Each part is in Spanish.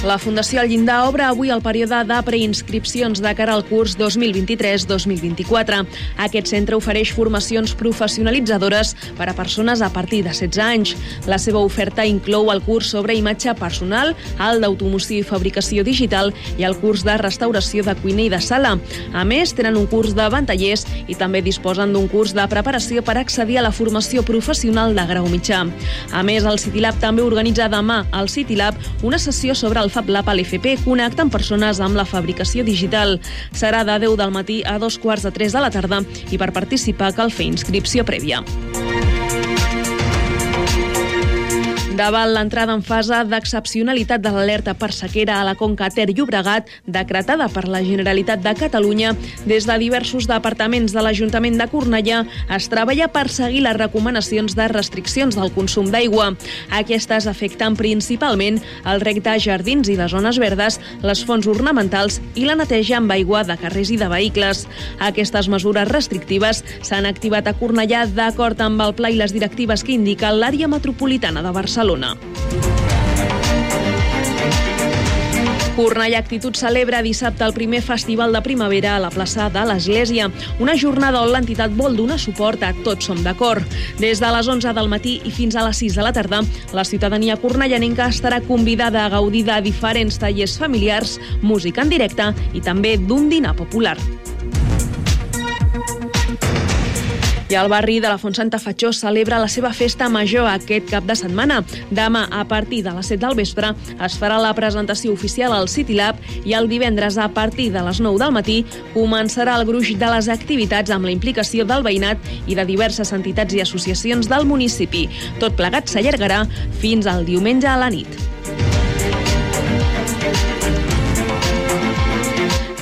La Fundació El Llindar obre avui el període de preinscripcions de cara al curs 2023-2024. Aquest centre ofereix formacions professionalitzadores per a persones a partir de 16 anys. La seva oferta inclou el curs sobre imatge personal, el d'automoció i fabricació digital i el curs de restauració de cuina i de sala. A més, tenen un curs de ventallers i també disposen d'un curs de preparació per accedir a la formació professional de grau mitjà. A més, el CityLab també organitza demà al CityLab una sessió sobre el Fab Lab a l'FP connecten persones amb la fabricació digital. Serà de 10 del matí a dos quarts de 3 de la tarda i per participar cal fer inscripció prèvia. Davant l'entrada en fase d'excepcionalitat de l'alerta per sequera a la Conca Ter Llobregat, decretada per la Generalitat de Catalunya, des de diversos departaments de l'Ajuntament de Cornellà es treballa per seguir les recomanacions de restriccions del consum d'aigua. Aquestes afecten principalment el rec de jardins i les zones verdes, les fonts ornamentals i la neteja amb aigua de carrers i de vehicles. Aquestes mesures restrictives s'han activat a Cornellà d'acord amb el pla i les directives que indica l'àrea metropolitana de Barcelona. Barcelona. Cornellà Actitud celebra dissabte el primer festival de primavera a la plaça de l'Església, una jornada on l'entitat vol donar suport a Tots som d'acord. Des de les 11 del matí i fins a les 6 de la tarda, la ciutadania cornellanenca estarà convidada a gaudir de diferents tallers familiars, música en directe i també d'un dinar popular. I el barri de la Font Santa Fatxó celebra la seva festa major aquest cap de setmana. Demà, a partir de les 7 del vespre, es farà la presentació oficial al City Lab i el divendres, a partir de les 9 del matí, començarà el gruix de les activitats amb la implicació del veïnat i de diverses entitats i associacions del municipi. Tot plegat s'allargarà fins al diumenge a la nit.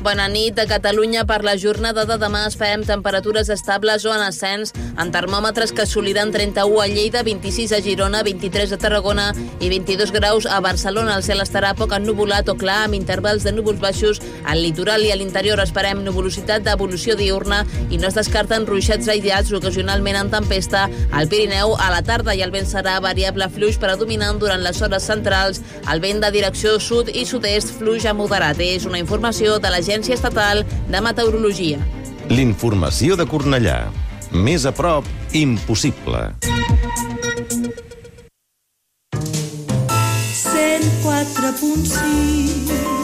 Bona nit. A Catalunya per la jornada de demà esperem temperatures estables o en ascens en termòmetres que assoliran 31 a Lleida, 26 a Girona, 23 a Tarragona i 22 graus a Barcelona. El cel estarà poc ennubulat o clar amb intervals de núvols baixos al litoral i a l'interior esperem nuvolositat d'evolució diurna i no es descarten ruixats aïllats ocasionalment en tempesta al Pirineu a la tarda i el vent serà variable fluix predominant durant les hores centrals. El vent de direcció sud i sud-est fluix a moderat. És una informació de la l'Agència Estatal de Meteorologia. L'informació de Cornellà. Més a prop, impossible. 104.6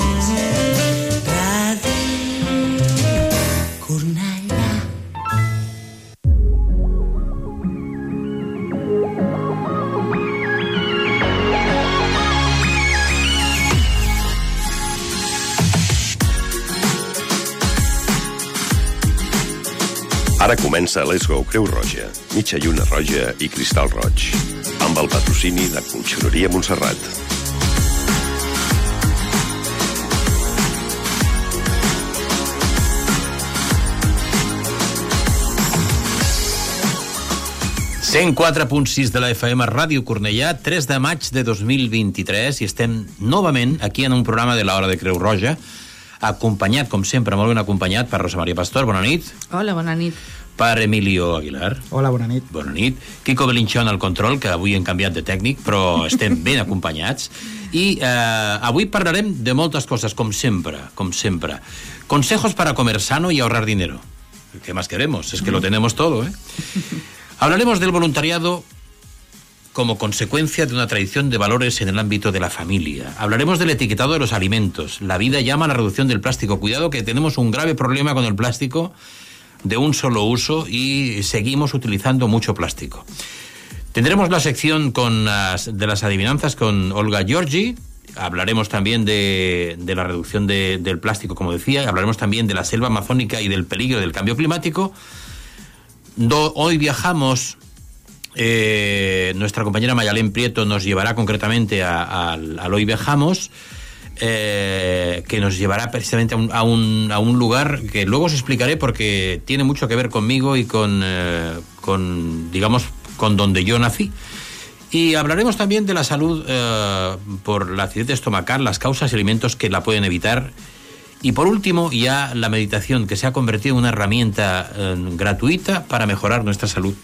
Ara comença Let's Go Creu Roja, mitja lluna roja i cristal roig, amb el patrocini de Conxeroria Montserrat. .6 de la FM Ràdio Cornellà, 3 de maig de 2023, i estem novament aquí en un programa de l'Hora de Creu Roja, acompanyat, com sempre, molt ben acompanyat per Rosa Maria Pastor, bona nit. Hola, bona nit. Per Emilio Aguilar. Hola, bona nit. Bona nit. Kiko Belinchón al control, que avui hem canviat de tècnic, però estem ben acompanyats. I eh, avui parlarem de moltes coses, com sempre, com sempre. Consejos para comer sano y ahorrar dinero. ¿Qué más queremos? Es que lo tenemos todo, ¿eh? Hablaremos del voluntariado como consecuencia de una tradición de valores en el ámbito de la familia. Hablaremos del etiquetado de los alimentos. La vida llama a la reducción del plástico. Cuidado que tenemos un grave problema con el plástico de un solo uso y seguimos utilizando mucho plástico. Tendremos la sección con las, de las adivinanzas con Olga Giorgi. Hablaremos también de, de la reducción de, del plástico, como decía. Hablaremos también de la selva amazónica y del peligro del cambio climático. Hoy viajamos eh, nuestra compañera Mayalén Prieto nos llevará concretamente a, a- al Hoy Viajamos, eh, que nos llevará precisamente a un, a, un, lugar que luego os explicaré porque tiene mucho que ver conmigo y con, eh, digamos, con donde yo nací. Y hablaremos también de la salud por la acidez estomacal, las causas y alimentos que la pueden evitar. Y por último, ya la meditación, que se ha convertido en una herramienta gratuita para mejorar nuestra salud.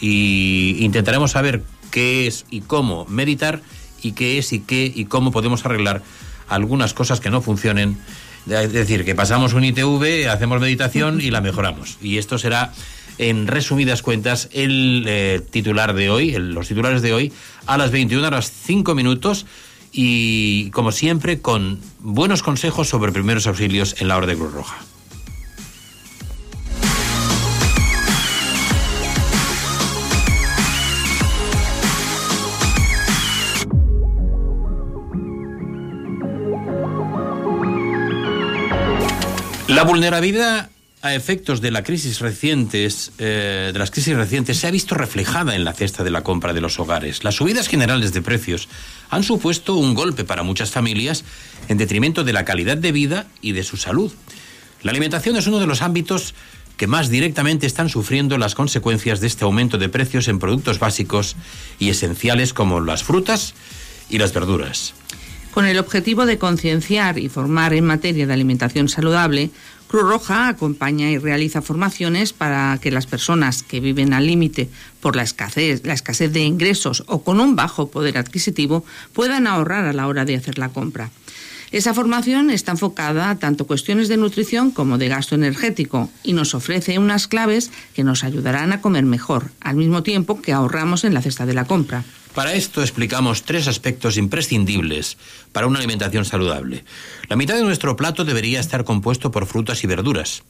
Y intentaremos saber qué es y cómo meditar y qué es y qué y cómo podemos arreglar algunas cosas que no funcionen. Es decir, que pasamos un ITV, hacemos meditación y la mejoramos. Y esto será, en resumidas cuentas, el eh, titular de hoy, los titulares de hoy, a las 21 horas 5 minutos y, como siempre, con buenos consejos sobre primeros auxilios en la hora de Cruz Roja. La vulnerabilidad a efectos eh, de las crisis recientes, se ha visto reflejada en la cesta de la compra de los hogares. Las subidas generales de precios han supuesto un golpe para muchas familias en detrimento de la calidad de vida y de su salud. La alimentación es uno de los ámbitos que más directamente están sufriendo las consecuencias de este aumento de precios en productos básicos y esenciales como las frutas y las verduras. Con el objetivo de concienciar y formar en materia de alimentación saludable, Cruz Roja acompaña y realiza formaciones para que las personas que viven al límite por la escasez, la escasez de ingresos o con un bajo poder adquisitivo puedan ahorrar a la hora de hacer la compra. Esa formación está enfocada a tanto cuestiones de nutrición como de gasto energético y nos ofrece unas claves que nos ayudarán a comer mejor, al mismo tiempo que ahorramos en la cesta de la compra. Para esto explicamos tres aspectos imprescindibles para una alimentación saludable. La mitad de nuestro plato debería estar compuesto por frutas y verduras.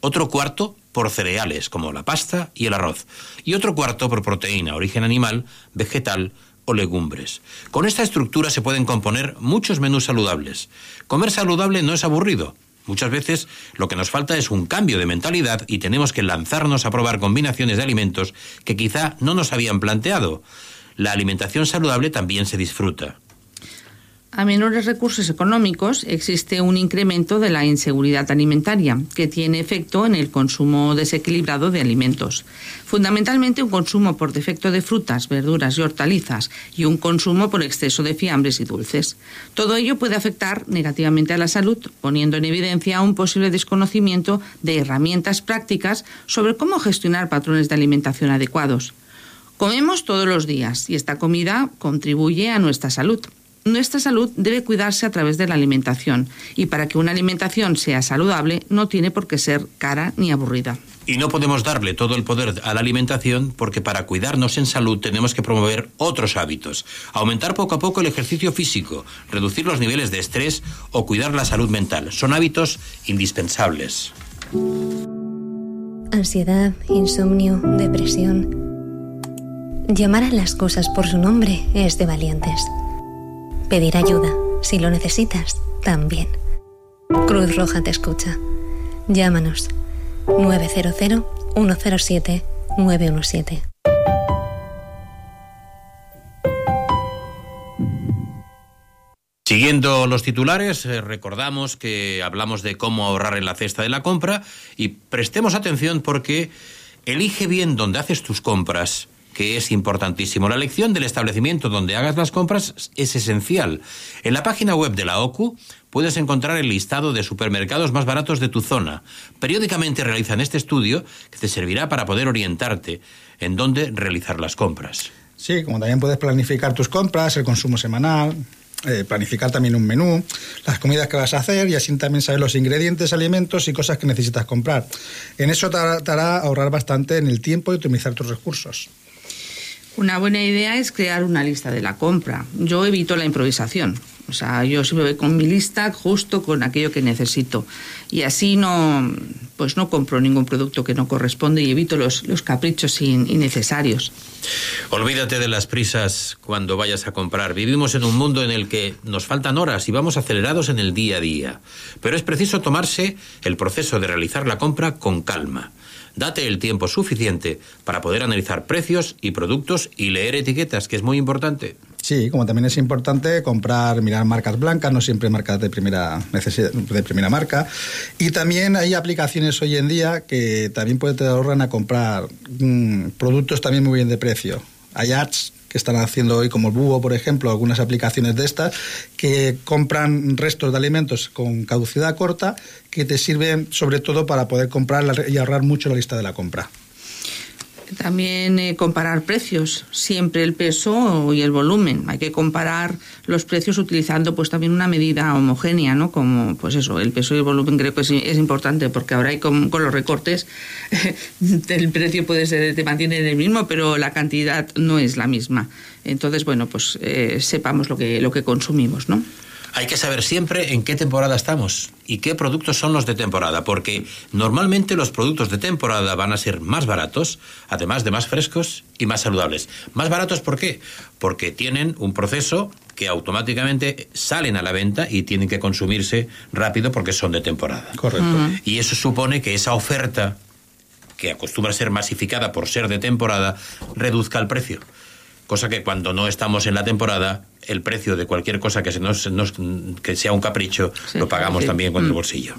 Otro cuarto por cereales, como la pasta y el arroz. Y otro cuarto por proteína, origen animal, vegetal o legumbres. Con esta estructura se pueden componer muchos menús saludables. Comer saludable no es aburrido. Muchas veces lo que nos falta es un cambio de mentalidad y tenemos que lanzarnos a probar combinaciones de alimentos que quizá no nos habían planteado. La alimentación saludable también se disfruta. A menores recursos económicos existe un incremento de la inseguridad alimentaria que tiene efecto en el consumo desequilibrado de alimentos. Fundamentalmente un consumo por defecto de frutas, verduras y hortalizas y un consumo por exceso de fiambres y dulces. Todo ello puede afectar negativamente a la salud, poniendo en evidencia un posible desconocimiento de herramientas prácticas sobre cómo gestionar patrones de alimentación adecuados. Comemos todos los días y esta comida contribuye a nuestra salud. Nuestra salud debe cuidarse a través de la alimentación y para que una alimentación sea saludable no tiene por qué ser cara ni aburrida. Y no podemos darle todo el poder a la alimentación porque para cuidarnos en salud tenemos que promover otros hábitos. Aumentar poco a poco el ejercicio físico, reducir los niveles de estrés o cuidar la salud mental. Son hábitos indispensables. Ansiedad, insomnio, depresión. Llamar a las cosas por su nombre es de valientes. Pedir ayuda, si lo necesitas, también. Cruz Roja te escucha. Llámanos 900-107-917. Siguiendo los titulares, eh, recordamos que hablamos de cómo ahorrar en la cesta de la compra y prestemos atención porque elige bien dónde haces tus compras, que es importantísimo. La elección del establecimiento donde hagas las compras es esencial. En la página web de la OCU puedes encontrar el listado de supermercados más baratos de tu zona. Periódicamente realizan este estudio que te servirá para poder orientarte en dónde realizar las compras. Sí, como también puedes planificar tus compras, el consumo semanal, eh, planificar también un menú, las comidas que vas a hacer y así también saber los ingredientes, alimentos y cosas que necesitas comprar. En eso te hará, ahorrar bastante en el tiempo y optimizar tus recursos. Una buena idea es crear una lista de la compra. Yo evito la improvisación. O sea, yo siempre voy con mi lista justo con aquello que necesito. Y así no, pues no compro ningún producto que no corresponde y evito los, los caprichos in- innecesarios. Olvídate de las prisas cuando vayas a comprar. Vivimos en un mundo en el que nos faltan horas y vamos acelerados en el día a día. Pero es preciso tomarse el proceso de realizar la compra con calma. Date el tiempo suficiente para poder analizar precios y productos y leer etiquetas, que es muy importante. Sí, como también es importante comprar, mirar marcas blancas, no siempre marcas de primera necesidad, de primera marca. Y también hay aplicaciones hoy en día que también pueden te ahorran a comprar mm, productos también muy bien de precio. Hay ads que están haciendo hoy, como el Búho, por ejemplo, algunas aplicaciones de estas, que compran restos de alimentos con caducidad corta que te sirven sobre todo para poder comprar y ahorrar mucho la lista de la compra. También eh, comparar precios, siempre el peso y el volumen. Hay que comparar los precios utilizando pues también una medida homogénea, ¿no? Como pues eso, el peso y el volumen creo que es, importante porque ahora hay con, los recortes el precio puede ser te mantiene en el mismo, pero la cantidad no es la misma. Entonces, bueno, pues eh, sepamos lo que lo que consumimos, ¿no? Hay que saber siempre en qué temporada estamos y qué productos son los de temporada, porque normalmente los productos de temporada van a ser más baratos, además de más frescos y más saludables. Más baratos, ¿por qué? Porque tienen un proceso que automáticamente salen a la venta y tienen que consumirse rápido porque son de temporada. Correcto. Y eso supone que esa oferta, que acostumbra a ser masificada por ser de temporada, reduzca el precio. Cosa que cuando no estamos en la temporada, el precio de cualquier cosa que, se nos, nos- que sea un capricho, Sí, lo pagamos sí. también con el Mm. bolsillo.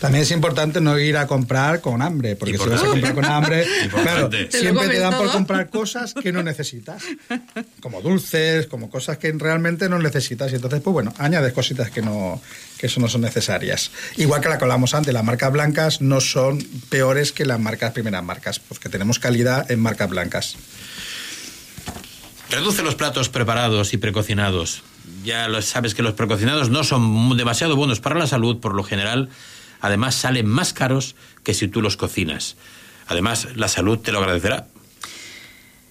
También es importante no ir a comprar con hambre, porque si vas a comprar con hambre, claro. Te siempre te dan por comprar cosas que no necesitas, como dulces, como cosas que realmente no necesitas. Y entonces, pues bueno, añades cositas que no que eso no son necesarias. Igual que la que hablamos antes, las marcas blancas no son peores que las marcas primeras marcas, porque tenemos calidad en marcas blancas. Reduce los platos preparados y precocinados. Ya sabes que los precocinados no son demasiado buenos para la salud, por lo general. Además, salen más caros que si tú los cocinas. Además, la salud te lo agradecerá.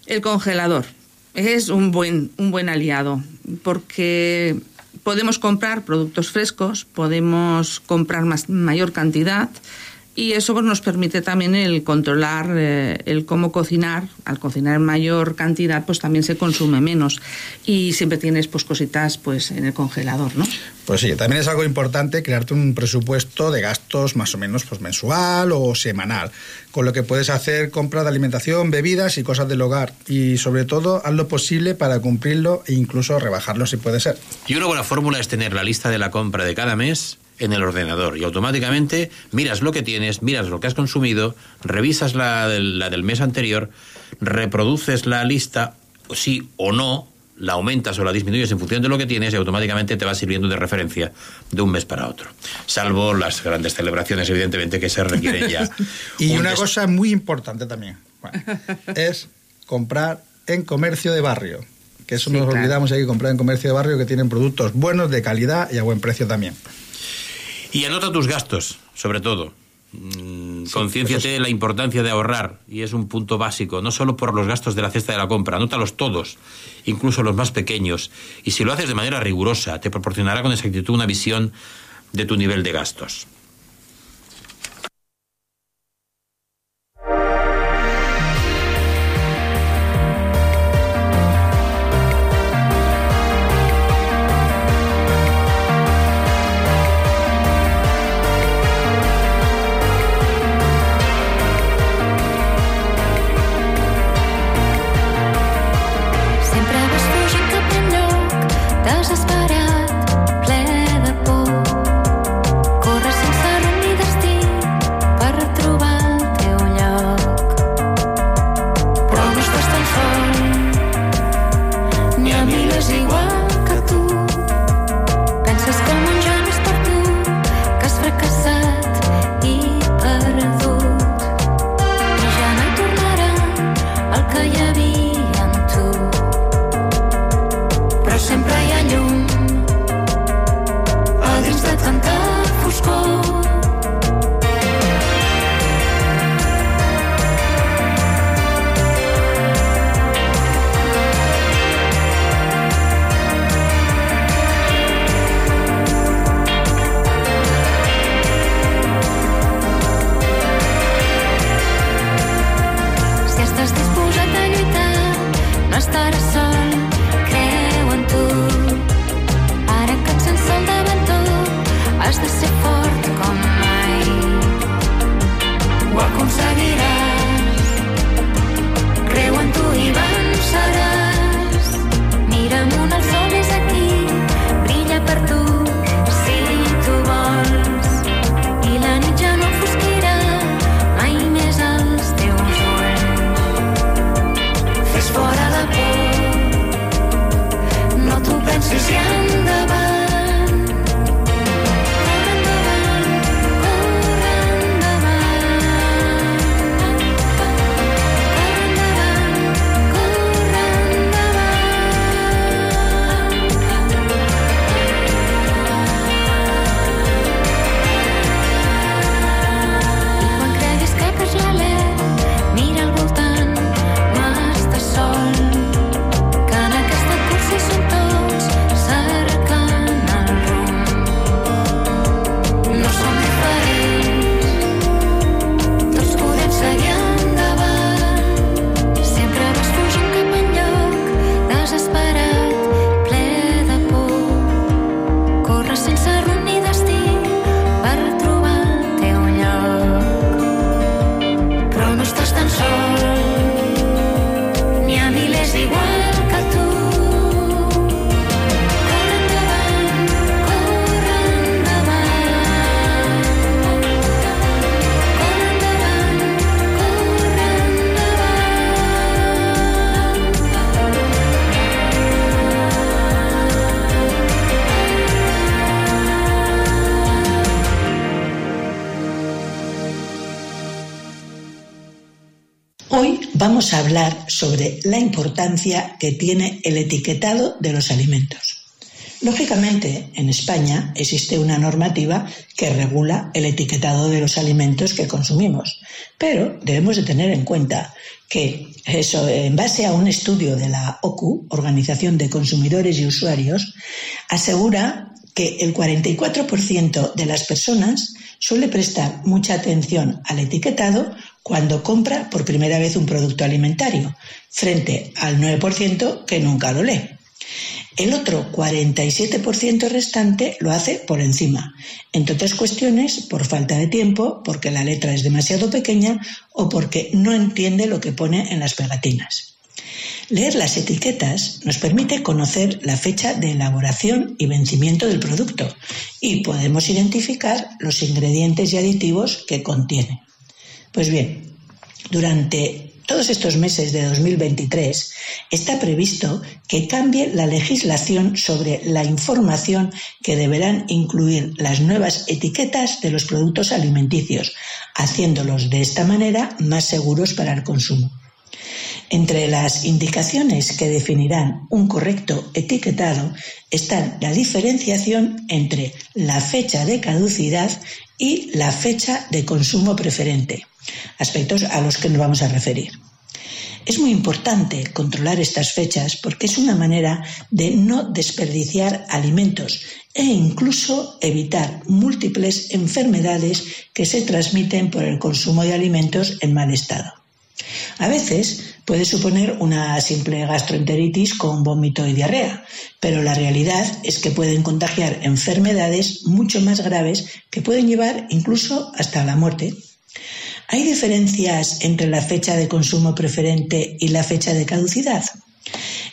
El congelador es un buen, un buen aliado porque podemos comprar productos frescos, podemos comprar más, mayor cantidad y eso pues, nos permite también el controlar eh, el cómo cocinar. Al cocinar en mayor cantidad, pues también se consume menos y siempre tienes pues cositas pues en el congelador, ¿no? Pues sí, también es algo importante crearte un presupuesto de gastos más o menos pues mensual o semanal, con lo que puedes hacer compra de alimentación, bebidas y cosas del hogar y sobre todo haz lo posible para cumplirlo e incluso rebajarlo si puede ser. Y una buena fórmula es tener la lista de la compra de cada mes en el ordenador y automáticamente miras lo que tienes, miras lo que has consumido, revisas la del, la del mes anterior, reproduces la lista, sí o no, la aumentas o la disminuyes en función de lo que tienes y automáticamente te va sirviendo de referencia de un mes para otro. Salvo las grandes celebraciones, evidentemente, que se requieren ya. Y un una des- cosa muy importante también bueno, es comprar en comercio de barrio. Que eso Sí, nos claro. olvidamos, hay que comprar en comercio de barrio que tienen productos buenos, de calidad y a buen precio también. Y anota tus gastos, sobre todo. Mm, Concienciate de la importancia de ahorrar, y es un punto básico, no solo por los gastos de la cesta de la compra, anótalos todos, incluso los más pequeños. Y si lo haces de manera rigurosa, te proporcionará con exactitud una visión de tu nivel de gastos. Vamos a hablar sobre la importancia que tiene el etiquetado de los alimentos. Lógicamente, en España existe una normativa que regula el etiquetado de los alimentos que consumimos, pero debemos de tener en cuenta que eso, en base a un estudio de la OCU, Organización de Consumidores y Usuarios, asegura que el 44% de las personas suele prestar mucha atención al etiquetado cuando compra por primera vez un producto alimentario, frente al 9% que nunca lo lee. El otro 47% restante lo hace por encima, entre otras cuestiones por falta de tiempo, porque la letra es demasiado pequeña o porque no entiende lo que pone en las pegatinas. Leer las etiquetas nos permite conocer la fecha de elaboración y vencimiento del producto y podemos identificar los ingredientes y aditivos que contiene. Pues bien, durante todos estos meses de 2023 está previsto que cambie la legislación sobre la información que deberán incluir las nuevas etiquetas de los productos alimenticios, haciéndolos de esta manera más seguros para el consumo. Entre las indicaciones que definirán un correcto etiquetado están la diferenciación entre la fecha de caducidad y la fecha de consumo preferente, aspectos a los que nos vamos a referir. Es muy importante controlar estas fechas porque es una manera de no desperdiciar alimentos e incluso evitar múltiples enfermedades que se transmiten por el consumo de alimentos en mal estado. A veces puede suponer una simple gastroenteritis con vómito y diarrea, pero la realidad es que pueden contagiar enfermedades mucho más graves que pueden llevar incluso hasta la muerte. ¿Hay diferencias entre la fecha de consumo preferente y la fecha de caducidad?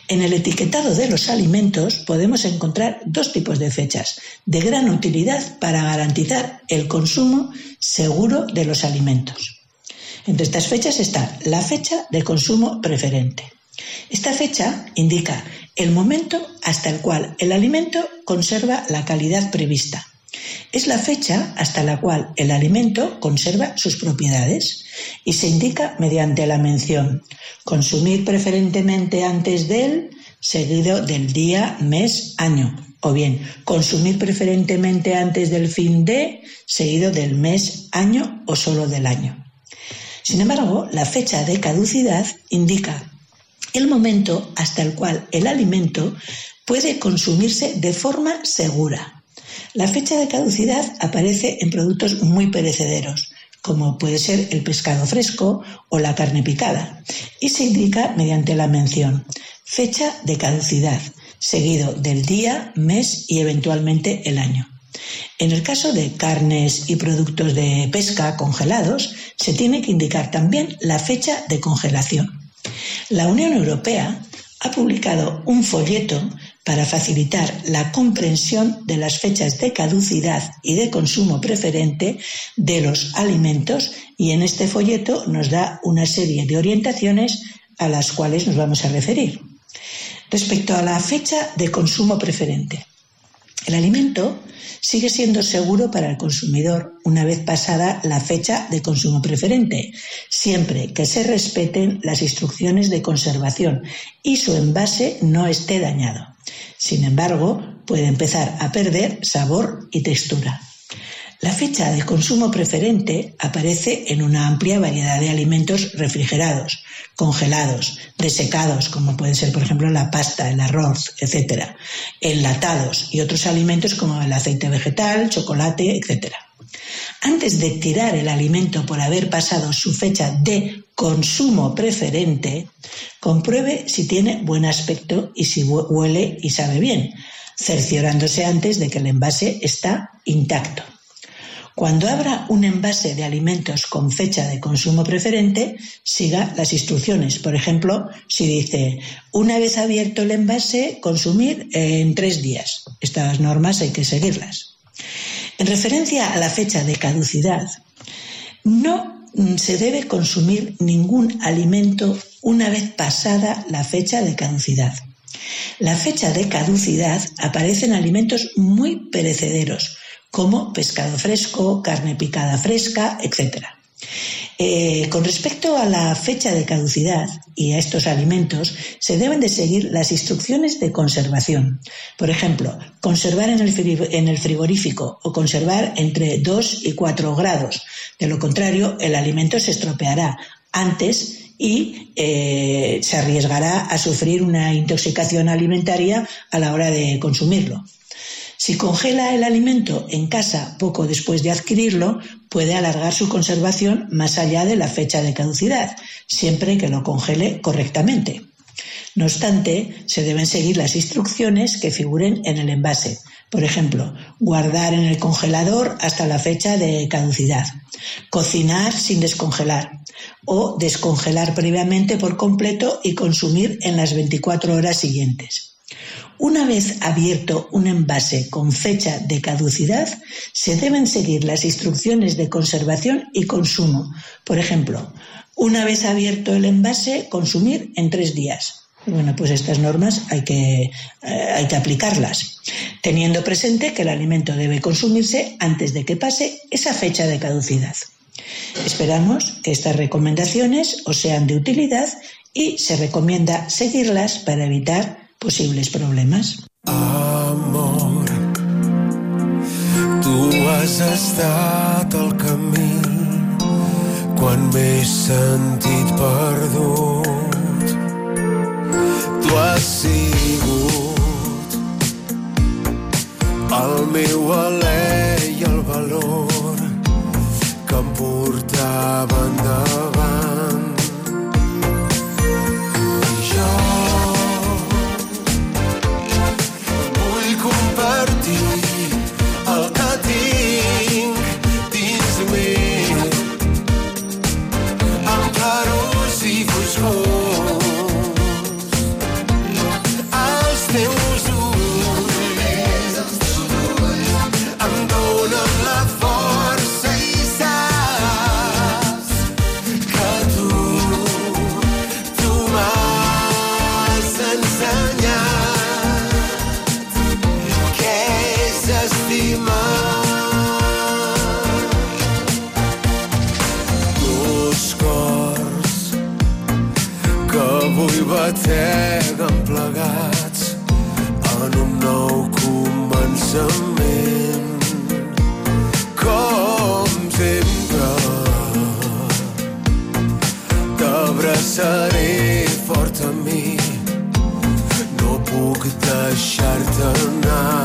En el etiquetado de los alimentos podemos encontrar dos tipos de fechas de gran utilidad para garantizar el consumo seguro de los alimentos. Entre estas fechas está la fecha de consumo preferente. Esta fecha indica el momento hasta el cual el alimento conserva la calidad prevista. Es la fecha hasta la cual el alimento conserva sus propiedades y se indica mediante la mención consumir preferentemente antes del seguido del día, mes, año o bien consumir preferentemente antes del fin de seguido del mes, año o solo del año. Sin embargo, la fecha de caducidad indica el momento hasta el cual el alimento puede consumirse de forma segura. La fecha de caducidad aparece en productos muy perecederos, como puede ser el pescado fresco o la carne picada, y se indica mediante la mención fecha de caducidad, seguido del día, mes y eventualmente el año. En el caso de carnes y productos de pesca congelados, se tiene que indicar también la fecha de congelación. La Unión Europea ha publicado un folleto para facilitar la comprensión de las fechas de caducidad y de consumo preferente de los alimentos y en este folleto nos da una serie de orientaciones a las cuales nos vamos a referir. Respecto a la fecha de consumo preferente, el alimento sigue siendo seguro para el consumidor una vez pasada la fecha de consumo preferente, siempre que se respeten las instrucciones de conservación y su envase no esté dañado. Sin embargo, puede empezar a perder sabor y textura. La fecha de consumo preferente aparece en una amplia variedad de alimentos refrigerados, congelados, desecados, como pueden ser, por ejemplo, la pasta, el arroz, etc., enlatados y otros alimentos como el aceite vegetal, chocolate, etc. Antes de tirar el alimento por haber pasado su fecha de consumo preferente, compruebe si tiene buen aspecto y si huele y sabe bien, cerciorándose antes de que el envase está intacto. Cuando abra un envase de alimentos con fecha de consumo preferente, siga las instrucciones. Por ejemplo, si dice, una vez abierto el envase, consumir en tres días. Estas normas hay que seguirlas. En referencia a la fecha de caducidad, no se debe consumir ningún alimento una vez pasada la fecha de caducidad. La fecha de caducidad aparece en alimentos muy perecederos, como pescado fresco, carne picada fresca, etc. Eh, con respecto a la fecha de caducidad y a estos alimentos, se deben de seguir las instrucciones de conservación. Por ejemplo, conservar en el, frigorífico o conservar entre 2 y 4 grados. De lo contrario, el alimento se estropeará antes y eh, se arriesgará a sufrir una intoxicación alimentaria a la hora de consumirlo. Si congela el alimento en casa poco después de adquirirlo, puede alargar su conservación más allá de la fecha de caducidad, siempre que lo congele correctamente. No obstante, se deben seguir las instrucciones que figuren en el envase. Por ejemplo, guardar en el congelador hasta la fecha de caducidad, cocinar sin descongelar o descongelar previamente por completo y consumir en las 24 horas siguientes. Una vez abierto un envase con fecha de caducidad, se deben seguir las instrucciones de conservación y consumo. Por ejemplo, una vez abierto el envase, consumir en tres días. Bueno, pues estas normas hay que, eh, hay que aplicarlas, teniendo presente que el alimento debe consumirse antes de que pase esa fecha de caducidad. Esperamos que estas recomendaciones os sean de utilidad y se recomienda seguirlas para evitar posibles problemas. Amor, tu has estat al camí quan m'he sentit perdut. Tu has sigut el meu alè i el valor que em portava endavant. T'abraçaré fort a mi. No puc deixar-te anar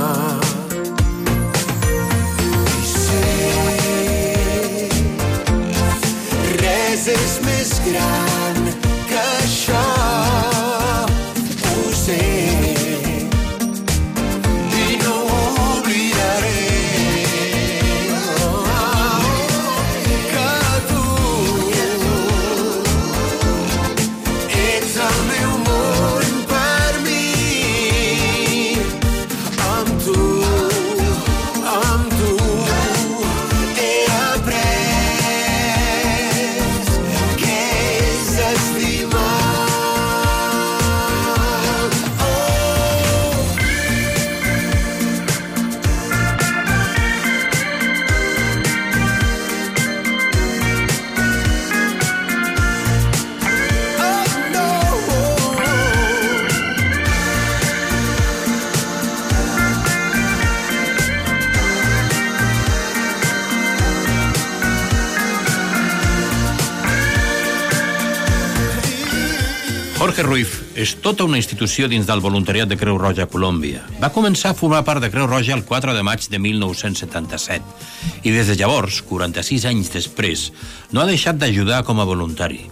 és tota una institució dins del voluntariat de Creu Roja a Colòmbia. Va començar a formar part de Creu Roja el 4 de maig de 1977 i des de llavors, 46 anys després, no ha deixat d'ajudar com a voluntari.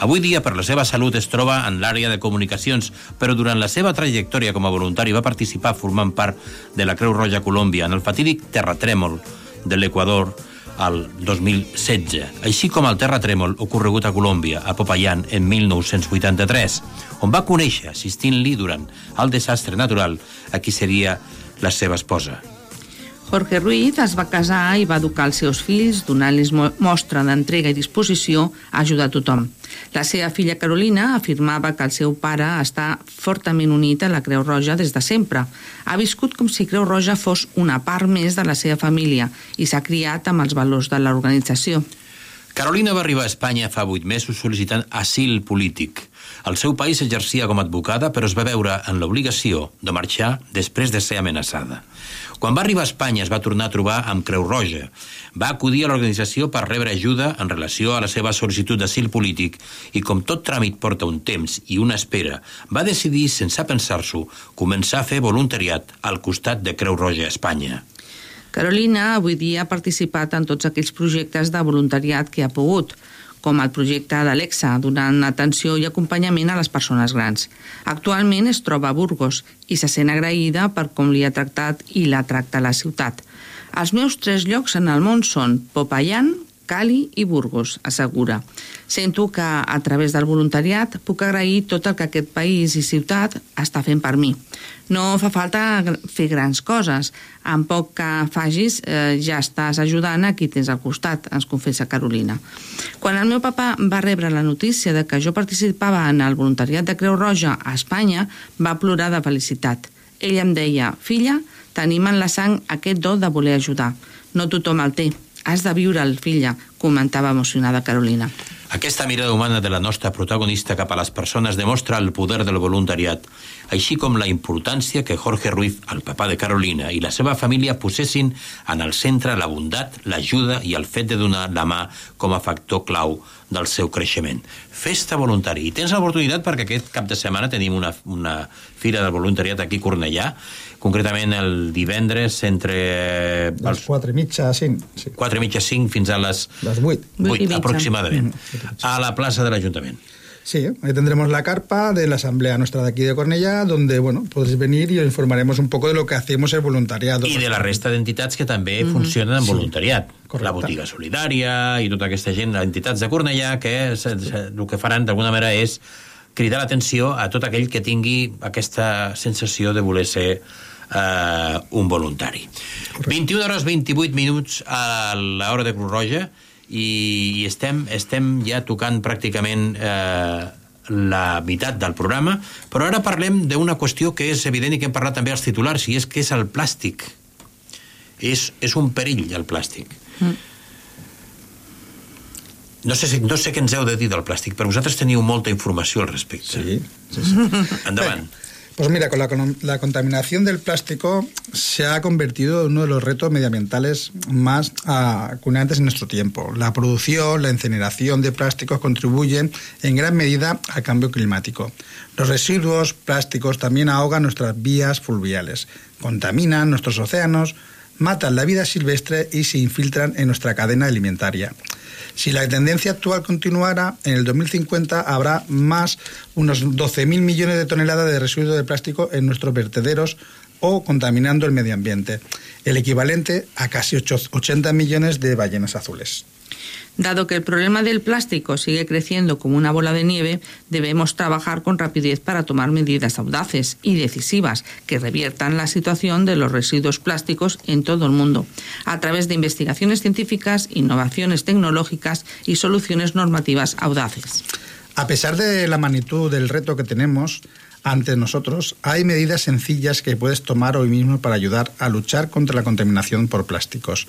Avui dia, per la seva salut, es troba en l'àrea de comunicacions, però durant la seva trajectòria com a voluntari va participar formant part de la Creu Roja Colòmbia en el fatídic terratrèmol de l'Equador al 2016, així com el terratrèmol ocorregut a Colòmbia, a Popayán, en 1983, on va conèixer, assistint-li durant el desastre natural, a qui seria la seva esposa. Jorge Ruiz es va casar i va educar els seus fills, donant-los mo- mostra d'entrega i disposició a ajudar a tothom. La seva filla Carolina afirmava que el seu pare està fortament unit a la Creu Roja des de sempre. Ha viscut com si Creu Roja fos una part més de la seva família i s'ha criat amb els valors de l'organització. Carolina va arribar a Espanya fa vuit mesos sol·licitant asil polític. El seu país exercia com a advocada, però es va veure en l'obligació de marxar després de ser amenaçada. Quan va arribar a Espanya es va tornar a trobar amb Creu Roja. Va acudir a l'organització per rebre ajuda en relació a la seva sol·licitud d'asil polític i com tot tràmit porta un temps i una espera, va decidir, sense pensar-s'ho, començar a fer voluntariat al costat de Creu Roja a Espanya. Carolina avui dia ha participat en tots aquells projectes de voluntariat que ha pogut, com el projecte d'Alexa, donant atenció i acompanyament a les persones grans. Actualment es troba a Burgos i se sent agraïda per com li ha tractat i la tracta la ciutat. Els meus tres llocs en el món són Popayán, Cali i Burgos, assegura. Sento que a través del voluntariat puc agrair tot el que aquest país i ciutat està fent per mi. No fa falta fer grans coses. En poc que facis eh, ja estàs ajudant a qui tens al costat, ens confessa Carolina. Quan el meu papa va rebre la notícia de que jo participava en el voluntariat de Creu Roja a Espanya, va plorar de felicitat. Ell em deia, filla, tenim en la sang aquest do de voler ajudar. No tothom el té. Has de viure'l, filla, comentava emocionada Carolina. Aquesta mirada humana de la nostra protagonista cap a les persones demostra el poder del voluntariat, així com la importància que Jorge Ruiz, el papà de Carolina, i la seva família posessin en el centre la bondat, l'ajuda i el fet de donar la mà com a factor clau del seu creixement. Festa voluntari. I tens l'oportunitat perquè aquest cap de setmana tenim una, una fira del voluntariat aquí a Cornellà, concretament el divendres entre Les 4 i mitja, 5. Sí. 4 i mitja 5 fins a les Les 8. 8 aproximadament, a la plaça de l'Ajuntament. Sí, ahí tendremos la carpa de la asamblea nuestra de aquí de Cornellá, donde, bueno, podréis venir y os informaremos un poco de lo que hacemos el voluntariado. I de la resta d'entitats que també Mhm. funcionen en Sí, voluntariat. correcte. La botiga solidària i tota aquesta gent, les entitats de Cornellà, que se- se- el que faran d'alguna manera és cridar l'atenció a tot aquell que tingui aquesta sensació de voler ser eh, un voluntari. 21 hores 28 minuts a l'hora de Cruz Roja i, i estem, estem ja tocant pràcticament eh, la meitat del programa, però ara parlem d'una qüestió que és evident i que hem parlat també als titulars, i és que és el plàstic. És, és un perill, el plàstic. No sé, si- no sé què ens heu de dir del plàstic, però vosaltres teniu molta informació al respecte. Sí, Endavant. Pues mira, con la, con la contaminación del plástico se ha convertido en uno de los retos medioambientales más ah, acuciantes en nuestro tiempo. La producción, la incineración de plásticos contribuyen en gran medida al cambio climático. Los residuos plásticos también ahogan nuestras vías fluviales, contaminan nuestros océanos, matan la vida silvestre y se infiltran en nuestra cadena alimentaria. Si la tendencia actual continuara, en el 2050 habrá más unos 12.000 millones de toneladas de residuos de plástico en nuestros vertederos o contaminando el medio ambiente, el equivalente a casi ocho- 80 millones de ballenas azules. Dado que el problema del plástico sigue creciendo como una bola de nieve, debemos trabajar con rapidez para tomar medidas audaces y decisivas que reviertan la situación de los residuos plásticos en todo el mundo, a través de investigaciones científicas, innovaciones tecnológicas y soluciones normativas audaces. A pesar de la magnitud del reto que tenemos ante nosotros, hay medidas sencillas que puedes tomar hoy mismo para ayudar a luchar contra la contaminación por plásticos.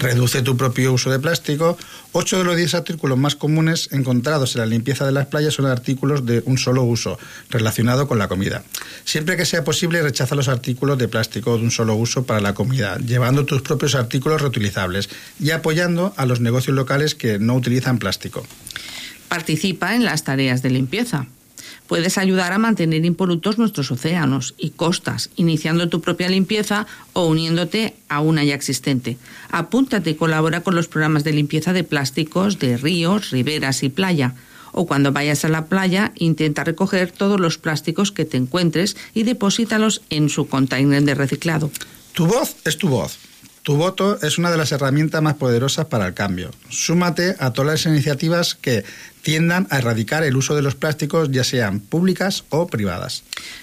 Reduce tu propio uso de plástico. Ocho de los diez artículos más comunes encontrados en la limpieza de las playas son artículos de un solo uso, relacionado con la comida. Siempre que sea posible, rechaza los artículos de plástico de un solo uso para la comida, llevando tus propios artículos reutilizables y apoyando a los negocios locales que no utilizan plástico. Participa en las tareas de limpieza. Puedes ayudar a mantener impolutos nuestros océanos y costas, iniciando tu propia limpieza o uniéndote a una ya existente. Apúntate y colabora con los programas de limpieza de plásticos de ríos, riberas y playa. O cuando vayas a la playa, intenta recoger todos los plásticos que te encuentres y deposítalos en su container de reciclado. Tu voz es tu voz. Tu voto es una de las herramientas más poderosas para el cambio. Súmate a todas las iniciativas que tiendan a erradicar el uso de los plásticos, ya sean públicas o privadas.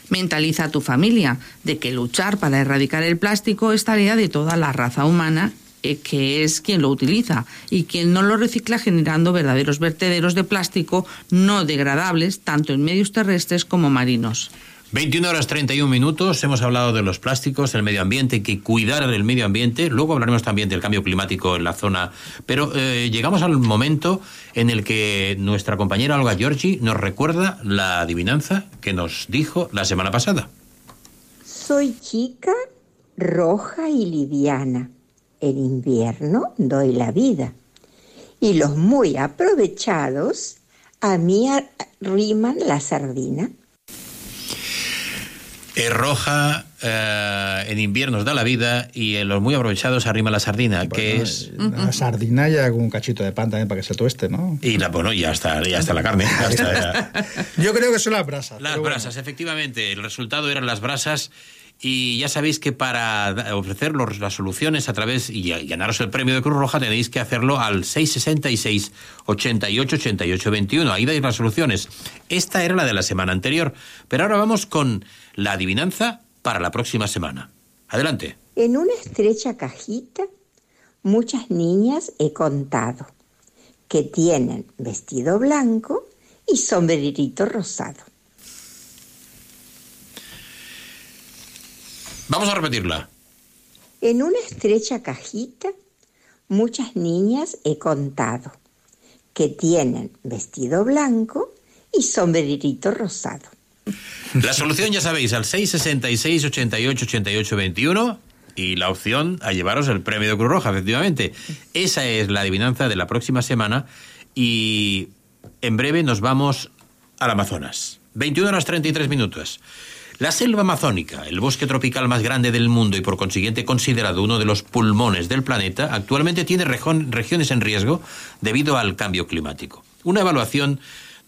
Mentaliza a tu familia de que luchar para erradicar el plástico es tarea de toda la raza humana eh, que es quien lo utiliza y quien no lo recicla generando verdaderos vertederos de plástico no degradables tanto en medios terrestres como marinos. 21 horas 31 minutos, hemos hablado de los plásticos, el medio ambiente, que cuidar del medio ambiente, luego hablaremos también del cambio climático en la zona, pero eh, llegamos al momento en el que nuestra compañera Olga Giorgi nos recuerda la adivinanza que nos dijo la semana pasada. Soy chica, roja y liviana. En invierno doy la vida. Y los muy aprovechados a mí arriman la sardina. Es roja, eh, en invierno nos da la vida y en los muy aprovechados arrima la sardina, que es... La sardina ya con un cachito de pan también para que se tueste, ¿no? Y la, bueno, ya está, ya está la carne. ya está, ya. Yo creo que son las brasas. Las bueno. brasas, efectivamente. El resultado eran las brasas. Y ya sabéis que para ofrecer las soluciones a través y ganaros el premio de Cruz Roja tenéis que hacerlo al 666 88 88 21. Ahí dais las soluciones. Esta era la de la semana anterior. Pero ahora vamos con la adivinanza para la próxima semana. Adelante. En una estrecha cajita, muchas niñas he contado que tienen vestido blanco y sombrerito rosado. Vamos a repetirla. En una estrecha cajita, muchas niñas he contado que tienen vestido blanco y sombrerito rosado. La solución ya sabéis, al 666 88 88 21 y la opción a llevaros el premio de Cruz Roja, efectivamente. Esa es la adivinanza de la próxima semana y en breve nos vamos al Amazonas. 21 horas 33 minutos. La selva amazónica, el bosque tropical más grande del mundo y por consiguiente considerado uno de los pulmones del planeta, actualmente tiene regiones en riesgo debido al cambio climático. Una evaluación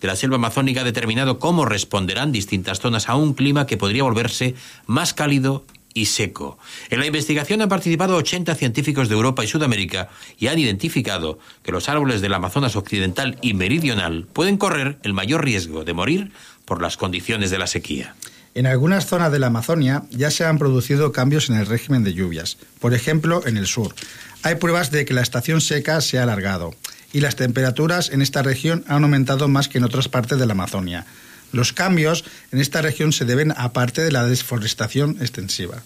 de la selva amazónica ha determinado cómo responderán distintas zonas a un clima que podría volverse más cálido y seco. En la investigación han participado 80 científicos de Europa y Sudamérica y han identificado que los árboles del Amazonas occidental y meridional pueden correr el mayor riesgo de morir por las condiciones de la sequía. En algunas zonas de la Amazonia ya se han producido cambios en el régimen de lluvias. Por ejemplo, en el sur. Hay pruebas de que la estación seca se ha alargado y las temperaturas en esta región han aumentado más que en otras partes de la Amazonia. Los cambios en esta región se deben a parte de la desforestación extensiva.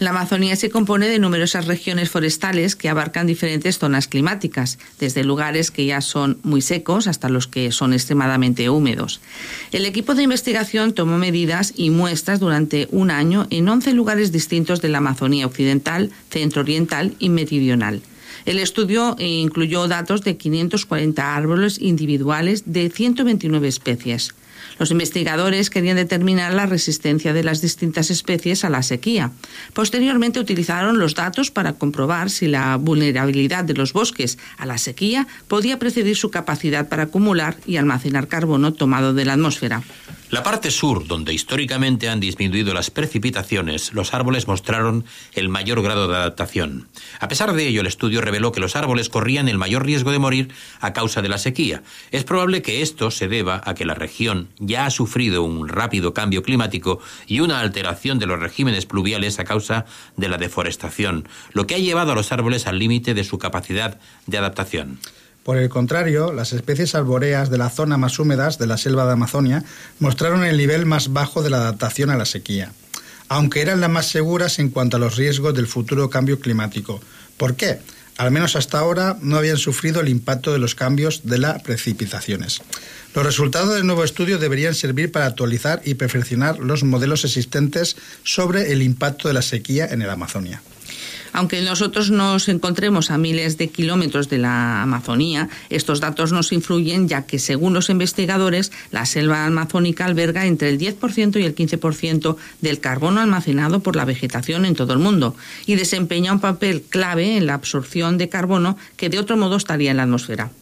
La Amazonía se compone de numerosas regiones forestales que abarcan diferentes zonas climáticas, desde lugares que ya son muy secos hasta los que son extremadamente húmedos. El equipo de investigación tomó medidas y muestras durante un año en 11 lugares distintos de la Amazonía occidental, centro-oriental y meridional. El estudio incluyó datos de 540 árboles individuales de 129 especies. Los investigadores querían determinar la resistencia de las distintas especies a la sequía. Posteriormente utilizaron los datos para comprobar si la vulnerabilidad de los bosques a la sequía podía precedir su capacidad para acumular y almacenar carbono tomado de la atmósfera. La parte sur, donde históricamente han disminuido las precipitaciones, los árboles mostraron el mayor grado de adaptación. A pesar de ello, el estudio reveló que los árboles corrían el mayor riesgo de morir a causa de la sequía. Es probable que esto se deba a que la región ya ha sufrido un rápido cambio climático y una alteración de los regímenes pluviales a causa de la deforestación, lo que ha llevado a los árboles al límite de su capacidad de adaptación. Por el contrario, las especies arbóreas de la zona más húmedas de la selva de Amazonia mostraron el nivel más bajo de la adaptación a la sequía, aunque eran las más seguras en cuanto a los riesgos del futuro cambio climático. ¿Por qué? Al menos hasta ahora no habían sufrido el impacto de los cambios de las precipitaciones. Los resultados del nuevo estudio deberían servir para actualizar y perfeccionar los modelos existentes sobre el impacto de la sequía en el Amazonia. Aunque nosotros nos encontremos a miles de kilómetros de la Amazonía, estos datos nos influyen ya que, según los investigadores, la selva amazónica alberga entre el 10% y el 15% del carbono almacenado por la vegetación en todo el mundo y desempeña un papel clave en la absorción de carbono que de otro modo estaría en la atmósfera.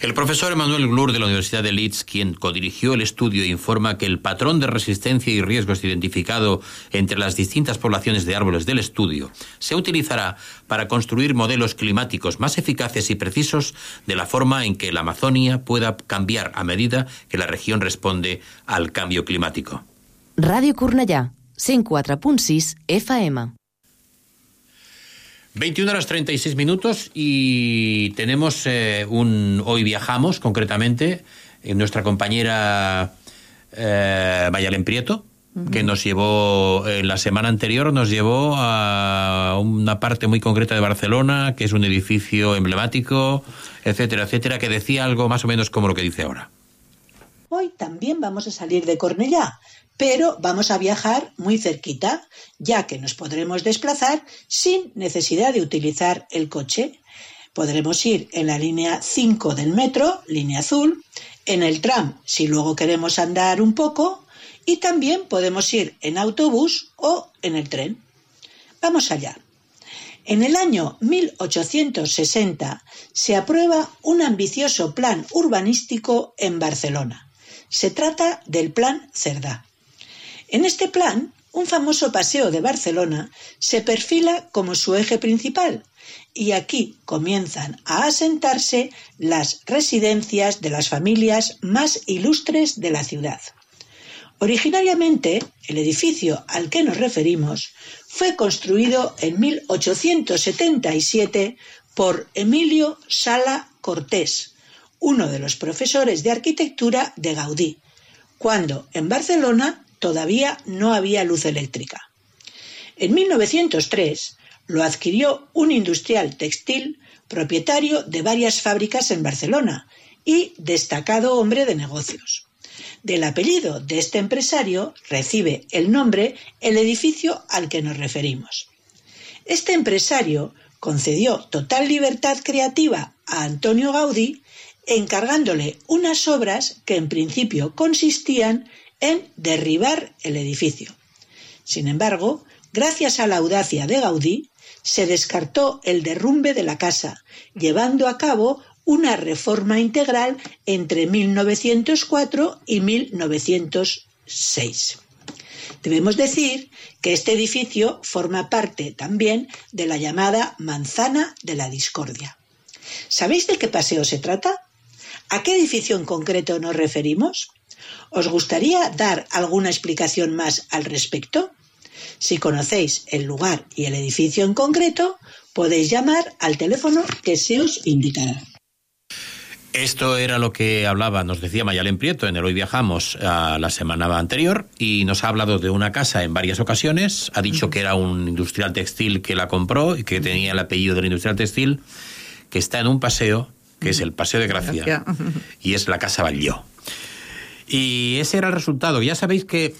El profesor Emanuel Glur de la Universidad de Leeds, quien codirigió el estudio, informa que el patrón de resistencia y riesgos identificado entre las distintas poblaciones de árboles del estudio se utilizará para construir modelos climáticos más eficaces y precisos de la forma en que la Amazonia pueda cambiar a medida que la región responde al cambio climático. Ràdio Cornellà, 104.6 FM. 21 horas 36 minutos y tenemos eh, un... Hoy viajamos concretamente, eh, nuestra compañera eh, Mayalen Prieto, que nos llevó, en la semana anterior nos llevó a una parte muy concreta de Barcelona, que es un edificio emblemático, etcétera, etcétera, que decía algo más o menos como lo que dice ahora. Hoy también vamos a salir de Cornellá, pero vamos a viajar muy cerquita, ya que nos podremos desplazar sin necesidad de utilizar el coche. Podremos ir en la línea 5 del metro, línea azul, en el tram si luego queremos andar un poco, y también podemos ir en autobús o en el tren. Vamos allá. En el año 1860 se aprueba un ambicioso plan urbanístico en Barcelona. Se trata del Plan Cerdá. En este plan, un famoso paseo de Barcelona se perfila como su eje principal y aquí comienzan a asentarse las residencias de las familias más ilustres de la ciudad. Originariamente, el edificio al que nos referimos fue construido en 1877 por Emilio Sala Cortés, uno de los profesores de arquitectura de Gaudí, cuando en Barcelona todavía no había luz eléctrica. En 1903 lo adquirió un industrial textil propietario de varias fábricas en Barcelona y destacado hombre de negocios. Del apellido de este empresario recibe el nombre el edificio al que nos referimos. Este empresario concedió total libertad creativa a Antonio Gaudí, encargándole unas obras que en principio consistían en derribar el edificio. Sin embargo, gracias a la audacia de Gaudí, se descartó el derrumbe de la casa, llevando a cabo una reforma integral entre 1904 y 1906. Debemos decir que este edificio forma parte también de la llamada Manzana de la Discordia. ¿Sabéis de qué paseo se trata? ¿A qué edificio en concreto nos referimos? ¿Os gustaría dar alguna explicación más al respecto? Si conocéis el lugar y el edificio en concreto, podéis llamar al teléfono que se os indicará. Esto era lo que hablaba, nos decía Mayalen Prieto en el Hoy Viajamos a la semana anterior y nos ha hablado de una casa en varias ocasiones. Ha dicho que era un industrial textil que la compró y que tenía el apellido del industrial textil, que está en un paseo, que es el Paseo de Gracia, y es la Casa Batlló. Y ese era el resultado. Ya sabéis que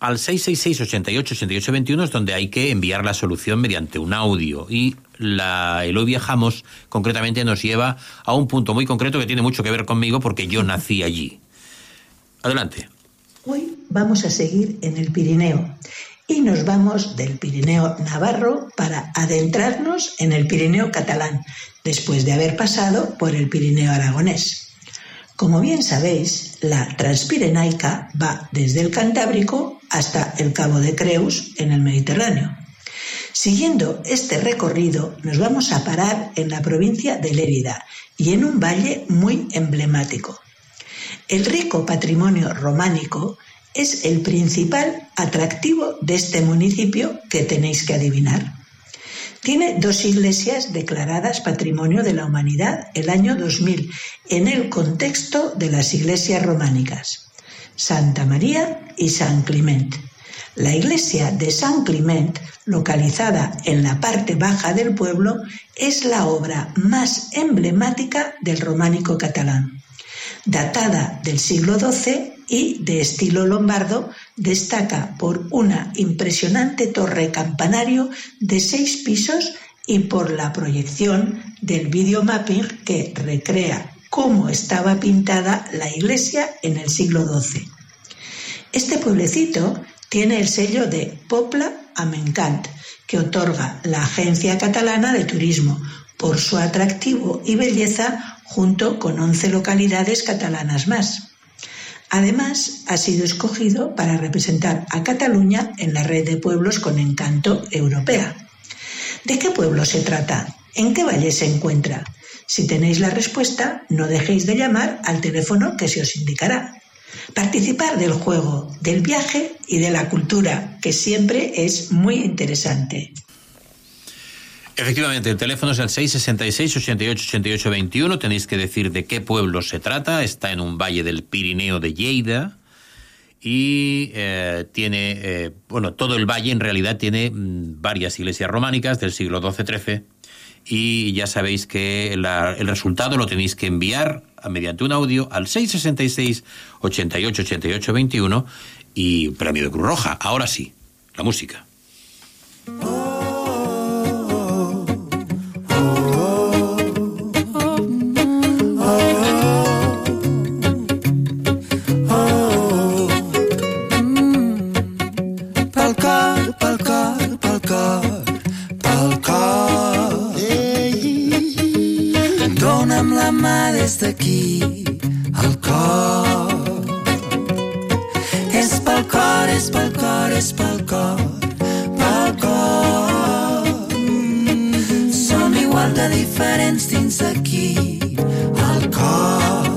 al 666-88-8821 es donde hay que enviar la solución mediante un audio. Y la, el Hoy Viajamos concretamente nos lleva a un punto muy concreto que tiene mucho que ver conmigo porque yo nací allí. Adelante. Hoy vamos a seguir en el Pirineo y nos vamos del Pirineo Navarro para adentrarnos en el Pirineo catalán, después de haber pasado por el Pirineo aragonés. Como bien sabéis, la Transpirenaica va desde el Cantábrico hasta el Cabo de Creus en el Mediterráneo. Siguiendo este recorrido, nos vamos a parar en la provincia de Lérida y en un valle muy emblemático. El rico patrimonio románico es el principal atractivo de este municipio que tenéis que adivinar. Tiene dos iglesias declaradas Patrimonio de la Humanidad el año 2000 en el contexto de las iglesias románicas, Santa María y San Clement. La iglesia de San Clement, localizada en la parte baja del pueblo, es la obra más emblemática del románico catalán. Datada del siglo XII y de estilo lombardo, destaca por una impresionante torre campanario de seis pisos y por la proyección del videomapping que recrea cómo estaba pintada la iglesia en el siglo XII. Este pueblecito tiene el sello de Popla Amencant, que otorga la Agencia Catalana de Turismo por su atractivo y belleza junto con 11 localidades catalanas más. Además, ha sido escogido para representar a Cataluña en la red de pueblos con encanto europea. ¿De qué pueblo se trata? ¿En qué valle se encuentra? Si tenéis la respuesta, no dejéis de llamar al teléfono que se os indicará. Participar del juego, del viaje y de la cultura, que siempre es muy interesante. Efectivamente, el teléfono es el 666-88-88-21. Tenéis que decir de qué pueblo se trata. Está en un valle del Pirineo de Lleida. y eh, tiene, eh, bueno, todo el valle en realidad tiene mm, varias iglesias románicas del siglo XII-XIII y ya sabéis que el resultado lo tenéis que enviar mediante un audio al 666 88 88 21 y premio de Cruz Roja. Ahora sí, la música. D'aquí, al cor. És pel cor, és pel cor, és pel cor, pel cor. Som igual de diferents dins d'aquí, al cor.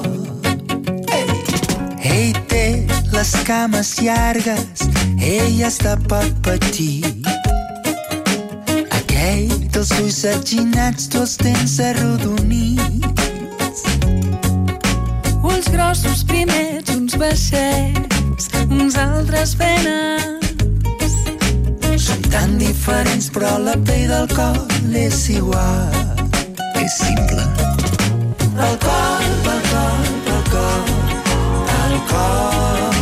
Ell té les cames llargues, ella està pot patir. Aquell dels ulls atginats, tu els tens arrodonits. Grossos primers, uns baixets, uns altres venes. Som tan diferents, però la pell del cor és igual. És simple. Pel cor, pel cor, pel cor, pel cor.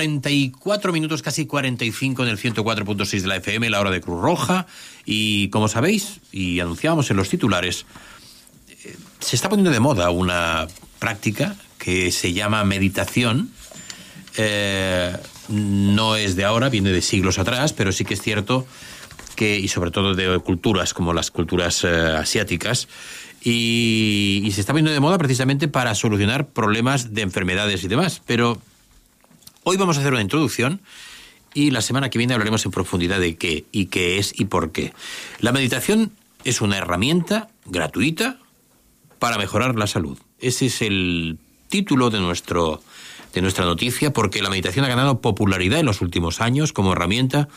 44 minutos, casi 45 en el 104.6 de la FM, la hora de Cruz Roja. Y como sabéis, y anunciábamos en los titulares, eh, se está poniendo de moda una práctica que se llama meditación. Eh, no es de ahora, viene de siglos atrás, pero sí que es cierto que, y sobre todo de culturas como las culturas eh, asiáticas, y, y se está poniendo de moda precisamente para solucionar problemas de enfermedades y demás. Pero Hoy vamos a hacer una introducción y la semana que viene hablaremos en profundidad de qué y qué es y por qué. La meditación es una herramienta gratuita para mejorar la salud. Ese es el título de nuestro de nuestra noticia porque la meditación ha ganado popularidad en los últimos años como herramienta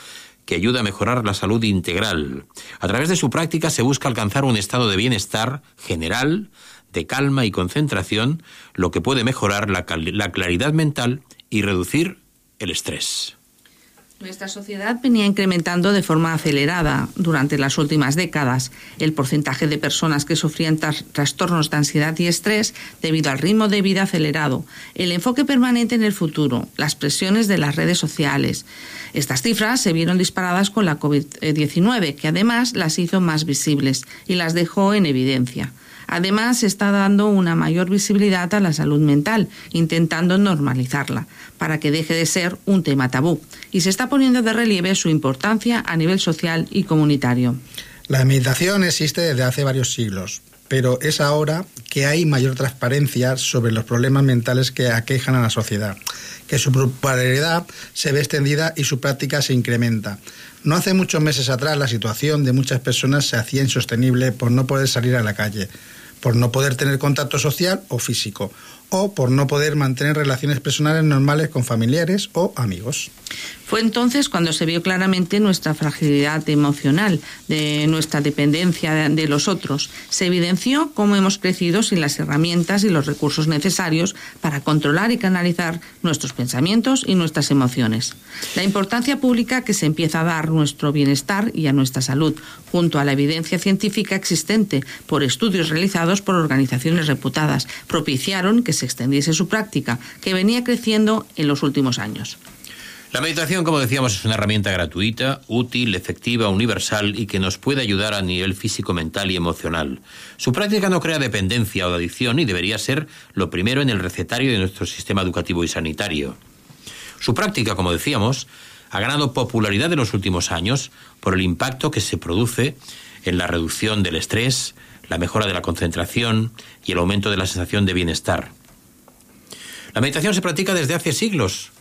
que ayuda a mejorar la salud integral. A través de su práctica se busca alcanzar un estado de bienestar general, de calma y concentración, lo que puede mejorar la, la claridad mental y reducir el estrés. Nuestra sociedad venía incrementando de forma acelerada durante las últimas décadas el porcentaje de personas que sufrían tras- trastornos de ansiedad y estrés debido al ritmo de vida acelerado, el enfoque permanente en el futuro, las presiones de las redes sociales. Estas cifras se vieron disparadas con la COVID-19, que además las hizo más visibles y las dejó en evidencia. Además, se está dando una mayor visibilidad a la salud mental, intentando normalizarla, para que deje de ser un tema tabú, y se está poniendo de relieve su importancia a nivel social y comunitario. La meditación existe desde hace varios siglos, pero es ahora que hay mayor transparencia sobre los problemas mentales que aquejan a la sociedad, que su popularidad se ve extendida y su práctica se incrementa. No hace muchos meses atrás la situación de muchas personas se hacía insostenible por no poder salir a la calle, por no poder tener contacto social o físico, o por no poder mantener relaciones personales normales con familiares o amigos. Fue entonces cuando se vio claramente nuestra fragilidad emocional, de nuestra dependencia de, los otros. Se evidenció cómo hemos crecido sin las herramientas y los recursos necesarios para controlar y canalizar nuestros pensamientos y nuestras emociones. La importancia pública que se empieza a dar nuestro bienestar y a nuestra salud, junto a la evidencia científica existente por estudios realizados por organizaciones reputadas, propiciaron que se extendiese su práctica, que venía creciendo en los últimos años. La meditación, como decíamos, es una herramienta gratuita, útil, efectiva, universal y que nos puede ayudar a nivel físico, mental y emocional. Su práctica no crea dependencia o adicción y debería ser lo primero en el recetario de nuestro sistema educativo y sanitario. Su práctica, como decíamos, ha ganado popularidad en los últimos años por el impacto que se produce en la reducción del estrés, la mejora de la concentración y el aumento de la sensación de bienestar. La meditación se practica desde hace siglos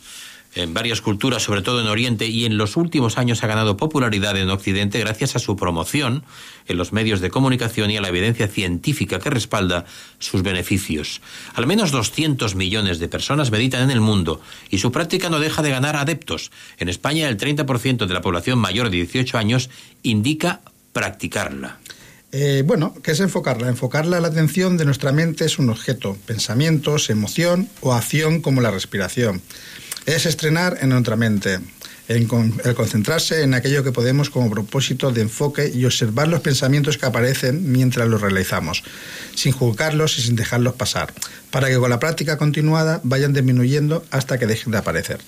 en varias culturas, sobre todo en Oriente, y en los últimos años ha ganado popularidad en Occidente gracias a su promoción en los medios de comunicación y a la evidencia científica que respalda sus beneficios. Al menos 200 millones de personas meditan en el mundo y su práctica no deja de ganar adeptos. En España, el 30% de la población mayor de 18 años indica practicarla. Eh, bueno, ¿qué es enfocarla? Enfocarla la atención de nuestra mente es un objeto, pensamientos, emoción o acción como la respiración. Es estrenar en nuestra mente, el concentrarse en aquello que podemos como propósito de enfoque y observar los pensamientos que aparecen mientras los realizamos, sin juzgarlos y sin dejarlos pasar, para que con la práctica continuada vayan disminuyendo hasta que dejen de aparecer.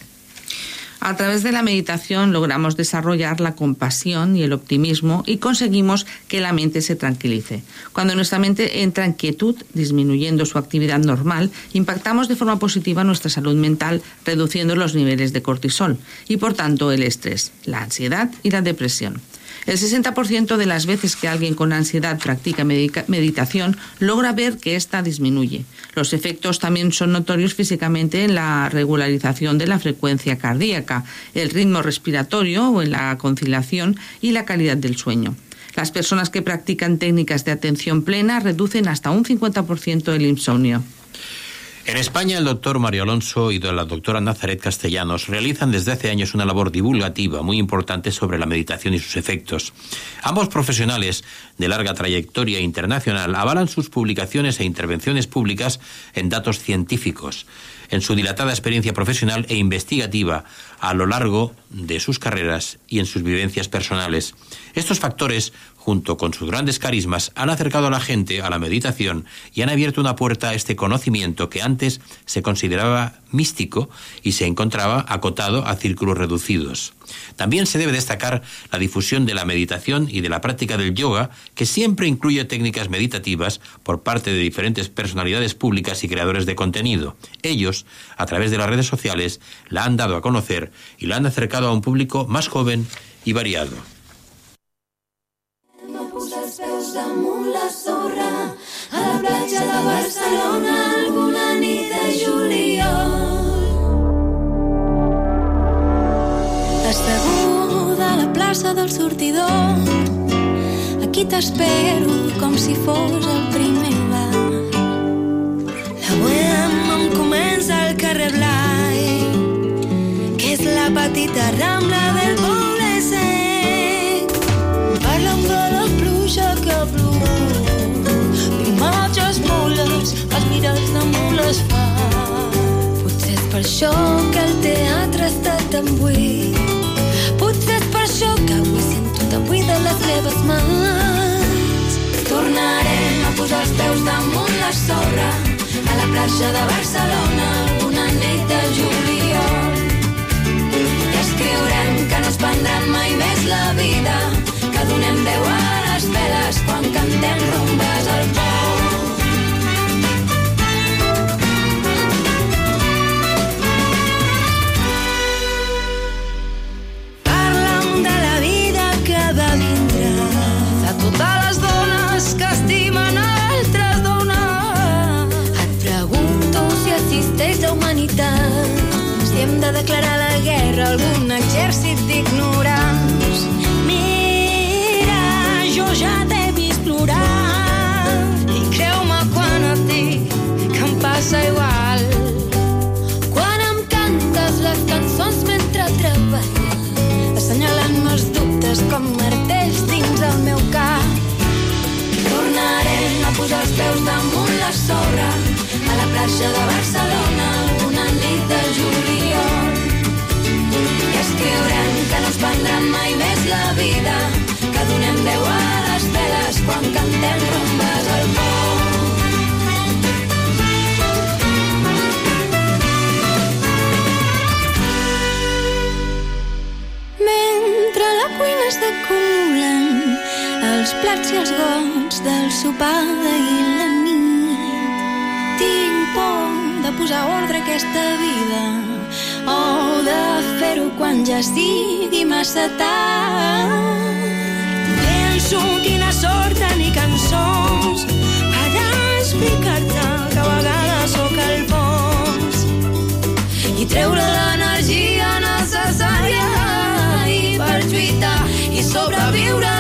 A través de la meditación logramos desarrollar la compasión y el optimismo y conseguimos que la mente se tranquilice. Cuando nuestra mente entra en quietud, disminuyendo su actividad normal, impactamos de forma positiva nuestra salud mental, reduciendo los niveles de cortisol y, por tanto, el estrés, la ansiedad y la depresión. El 60% de las veces que alguien con ansiedad practica meditación logra ver que ésta disminuye. Los efectos también son notorios físicamente en la regularización de la frecuencia cardíaca, el ritmo respiratorio o en la conciliación y la calidad del sueño. Las personas que practican técnicas de atención plena reducen hasta un 50% el insomnio. En España, el doctor Mario Alonso y la doctora Nazaret Castellanos realizan desde hace años una labor divulgativa muy importante sobre la meditación y sus efectos. Ambos profesionales de larga trayectoria internacional avalan sus publicaciones e intervenciones públicas en datos científicos, en su dilatada experiencia profesional e investigativa a lo largo de sus carreras y en sus vivencias personales. Estos factores, junto con sus grandes carismas, han acercado a la gente a la meditación y han abierto una puerta a este conocimiento que antes se consideraba místico y se encontraba acotado a círculos reducidos. También se debe destacar la difusión de la meditación y de la práctica del yoga, que siempre incluye técnicas meditativas por parte de diferentes personalidades públicas y creadores de contenido. Ellos, a través de las redes sociales, la han dado a conocer y la han acercado a un público más joven y variado. Platja de Barcelona alguna nit de juliol. Asseguda a la plaça del sortidor aquí t'espero com si fos el primer bar. La bohème em comença al carrer Blai que és la petita rambla del poble mules, els mirats de mules fa. Potser és per això que el teatre està tan buit. Potser és per això que avui sento tan buida les meves mans. Tornarem a posar els peus damunt la sorra a la platja de Barcelona una nit de juliol. A la platja de Barcelona una nit de juliol. I escriurem que no ens prendran mai més la vida, que donem veu a les veles quan cantem rombes al pont. Mentre la cuina s'acumulen els plats i els gots del sopar posar ordre a aquesta vida o de fer-ho quan ja estigui massa tard. Penso quina sort tenir cançons per explicar-te que a vegades sóc el fons i treure l'energia necessària i per lluitar i sobreviure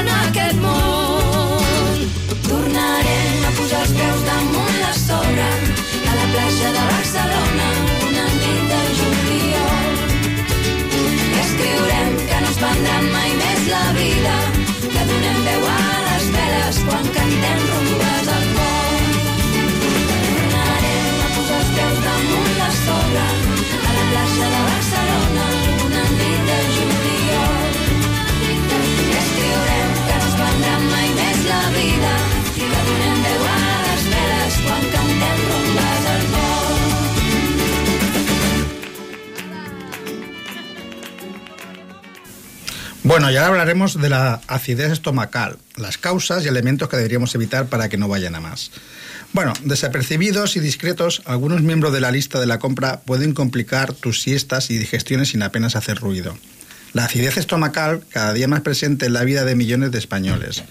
Bueno, y hablaremos de la acidez estomacal, las causas y elementos que deberíamos evitar para que no vayan a más. Bueno, desapercibidos y discretos, algunos miembros de la lista de la compra pueden complicar tus siestas y digestiones sin apenas hacer ruido. La acidez estomacal, cada día más presente en la vida de millones de españoles,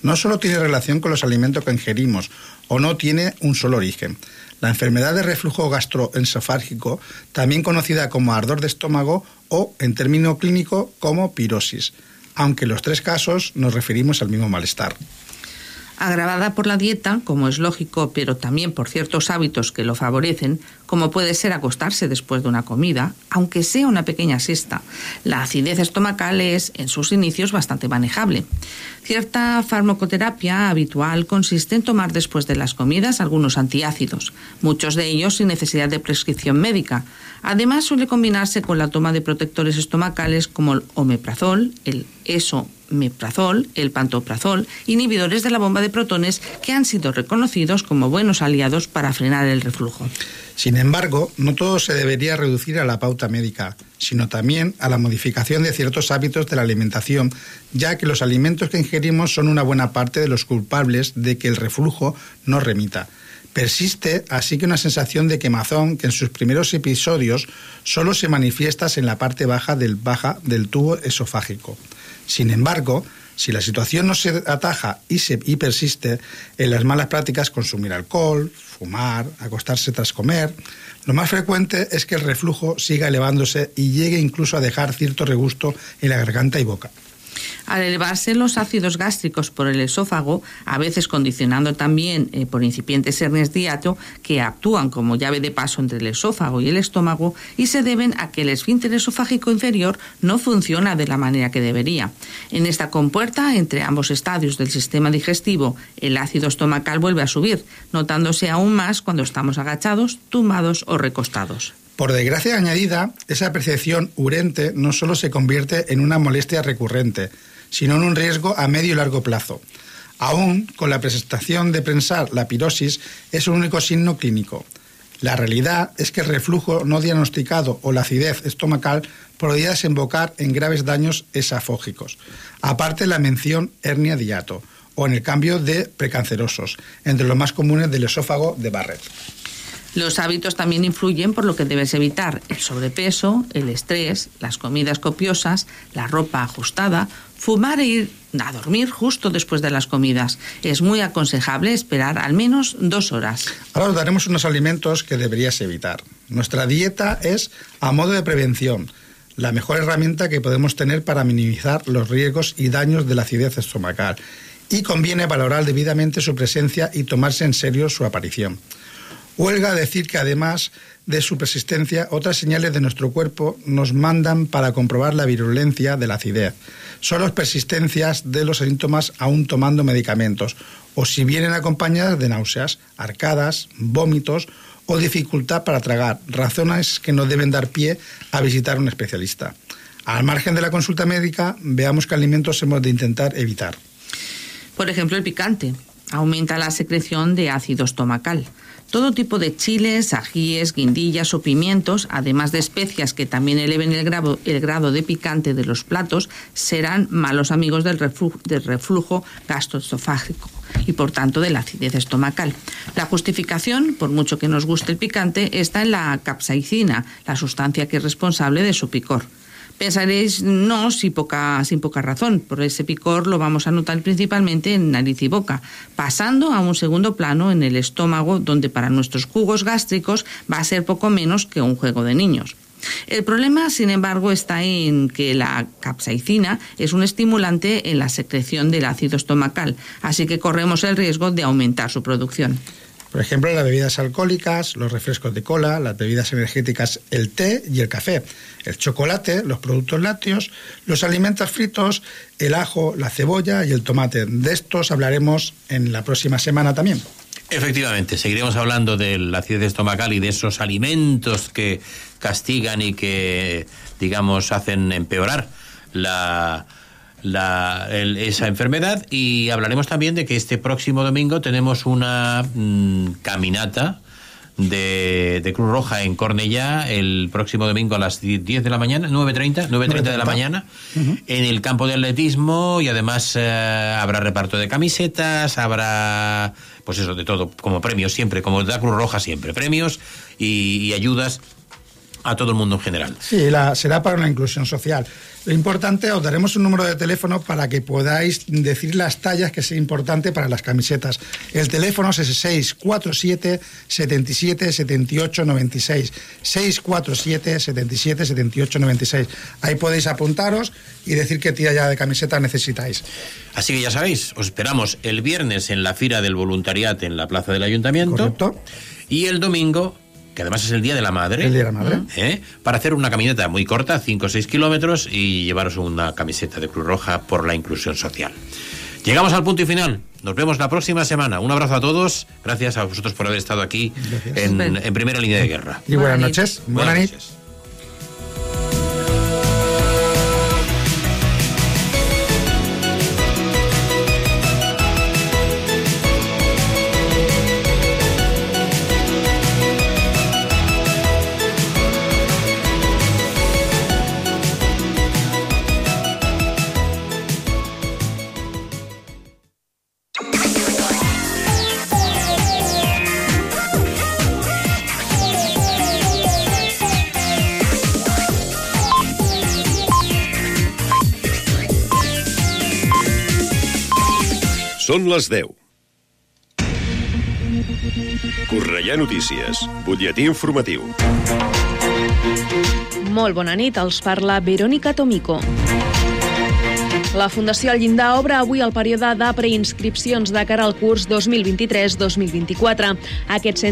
no solo tiene relación con los alimentos que ingerimos o no tiene un solo origen. La enfermedad de reflujo gastroesofágico, también conocida como ardor de estómago o, en término clínico, como pirosis, aunque en los tres casos nos referimos al mismo malestar. Agravada por la dieta, como es lógico, pero también por ciertos hábitos que lo favorecen, como puede ser acostarse después de una comida, aunque sea una pequeña siesta. La acidez estomacal es, en sus inicios, bastante manejable. Cierta farmacoterapia habitual consiste en tomar después de las comidas algunos antiácidos, muchos de ellos sin necesidad de prescripción médica. Además, suele combinarse con la toma de protectores estomacales como el omeprazol, el esomeprazol, el pantoprazol, inhibidores de la bomba de protones que han sido reconocidos como buenos aliados para frenar el reflujo. Sin embargo, no todo se debería reducir a la pauta médica, sino también a la modificación de ciertos hábitos de la alimentación, ya que los alimentos que ingerimos son una buena parte de los culpables de que el reflujo no remita. Persiste así que una sensación de quemazón que en sus primeros episodios solo se manifiesta en la parte baja del, baja del tubo esofágico. Sin embargo, si la situación no se ataja y, persiste en las malas prácticas, consumir alcohol, fumar, acostarse tras comer, lo más frecuente es que el reflujo siga elevándose y llegue incluso a dejar cierto regusto en la garganta y boca. Al elevarse los ácidos gástricos por el esófago, a veces condicionando también eh, por incipientes hernias de hiato que actúan como llave de paso entre el esófago y el estómago y se deben a que el esfínter esofágico inferior no funciona de la manera que debería. En esta compuerta entre ambos estadios del sistema digestivo, el ácido estomacal vuelve a subir, notándose aún más cuando estamos agachados, tumbados o recostados. Por desgracia añadida, esa percepción urente no solo se convierte en una molestia recurrente, sino en un riesgo a medio y largo plazo. Aún con la presentación de pensar la pirosis es un único signo clínico. La realidad es que el reflujo no diagnosticado o la acidez estomacal podría desembocar en graves daños esafógicos, aparte la mención hernia de hiato o en el cambio de precancerosos, entre los más comunes del esófago de Barrett. Los hábitos también influyen por lo que debes evitar el sobrepeso, el estrés, las comidas copiosas, la ropa ajustada, fumar e ir a dormir justo después de las comidas. Es muy aconsejable esperar al menos dos horas. Ahora os daremos unos alimentos que deberías evitar. Nuestra dieta es a modo de prevención, la mejor herramienta que podemos tener para minimizar los riesgos y daños de la acidez estomacal. Y conviene valorar debidamente su presencia y tomarse en serio su aparición. Huelga decir que además de su persistencia, otras señales de nuestro cuerpo nos mandan para comprobar la virulencia de la acidez. Son las persistencias de los síntomas aún tomando medicamentos, o si vienen acompañadas de náuseas, arcadas, vómitos o dificultad para tragar, razones que no deben dar pie a visitar a un especialista. Al margen de la consulta médica, veamos qué alimentos hemos de intentar evitar. Por ejemplo, el picante aumenta la secreción de ácido estomacal. Todo tipo de chiles, ajíes, guindillas o pimientos, además de especias que también eleven el grado, el grado de picante de los platos, serán malos amigos del reflujo, del reflujo gastroesofágico y por tanto de la acidez estomacal. La justificación, por mucho que nos guste el picante, está en la capsaicina, la sustancia que es responsable de su picor. Pensaréis, no, sin poca, sin poca razón, por ese picor lo vamos a notar principalmente en nariz y boca, pasando a un segundo plano en el estómago, donde para nuestros jugos gástricos va a ser poco menos que un juego de niños. El problema, sin embargo, está en que la capsaicina es un estimulante en la secreción del ácido estomacal, así que corremos el riesgo de aumentar su producción. Por ejemplo, las bebidas alcohólicas, los refrescos de cola, las bebidas energéticas, el té y el café, el chocolate, los productos lácteos, los alimentos fritos, el ajo, la cebolla y el tomate. De estos hablaremos en la próxima semana también. Efectivamente, seguiremos hablando de la acidez estomacal y de esos alimentos que castigan y que, digamos, hacen empeorar la, la, el, esa enfermedad y hablaremos también de que este próximo domingo tenemos una mm, caminata de, de, Cruz Roja en Cornellá el próximo domingo a las 10 de la mañana, 9.30, 9.30 de la mañana, uh -huh. en el campo de atletismo y además eh, habrá reparto de camisetas, habrá pues eso, de todo, como premios siempre, como da Cruz Roja siempre, premios y, y ayudas a todo el mundo en general. Sí, la, será para una inclusión social. Lo importante, os daremos un número de teléfono para que podáis decir las tallas que sea importante para las camisetas. El teléfono es ese 647 77 78 96. 647 77 78 96. Ahí podéis apuntaros y decir qué talla de camiseta necesitáis. Así que ya sabéis, os esperamos el viernes en la Fira del Voluntariat en la Plaza del Ayuntamiento. Correcto. Y el domingo que además es el Día de la Madre. El Día de la Madre. ¿eh? Para hacer una caminata muy corta, 5 o 6 kilómetros, y llevaros una camiseta de Cruz Roja por la inclusión social. Llegamos al punto y final. Nos vemos la próxima semana. Un abrazo a todos. Gracias a vosotros por haber estado aquí en, en, primera línea de guerra. Y buenas noches. Buenas, buenas noches. Són les 10. Correia Notícies, butlletí informatiu. Molt bona nit, els parla Verónica Tomico. La Fundació El Llindar obre avui el període de preinscripcions de cara al curs 2023-2024. Aquest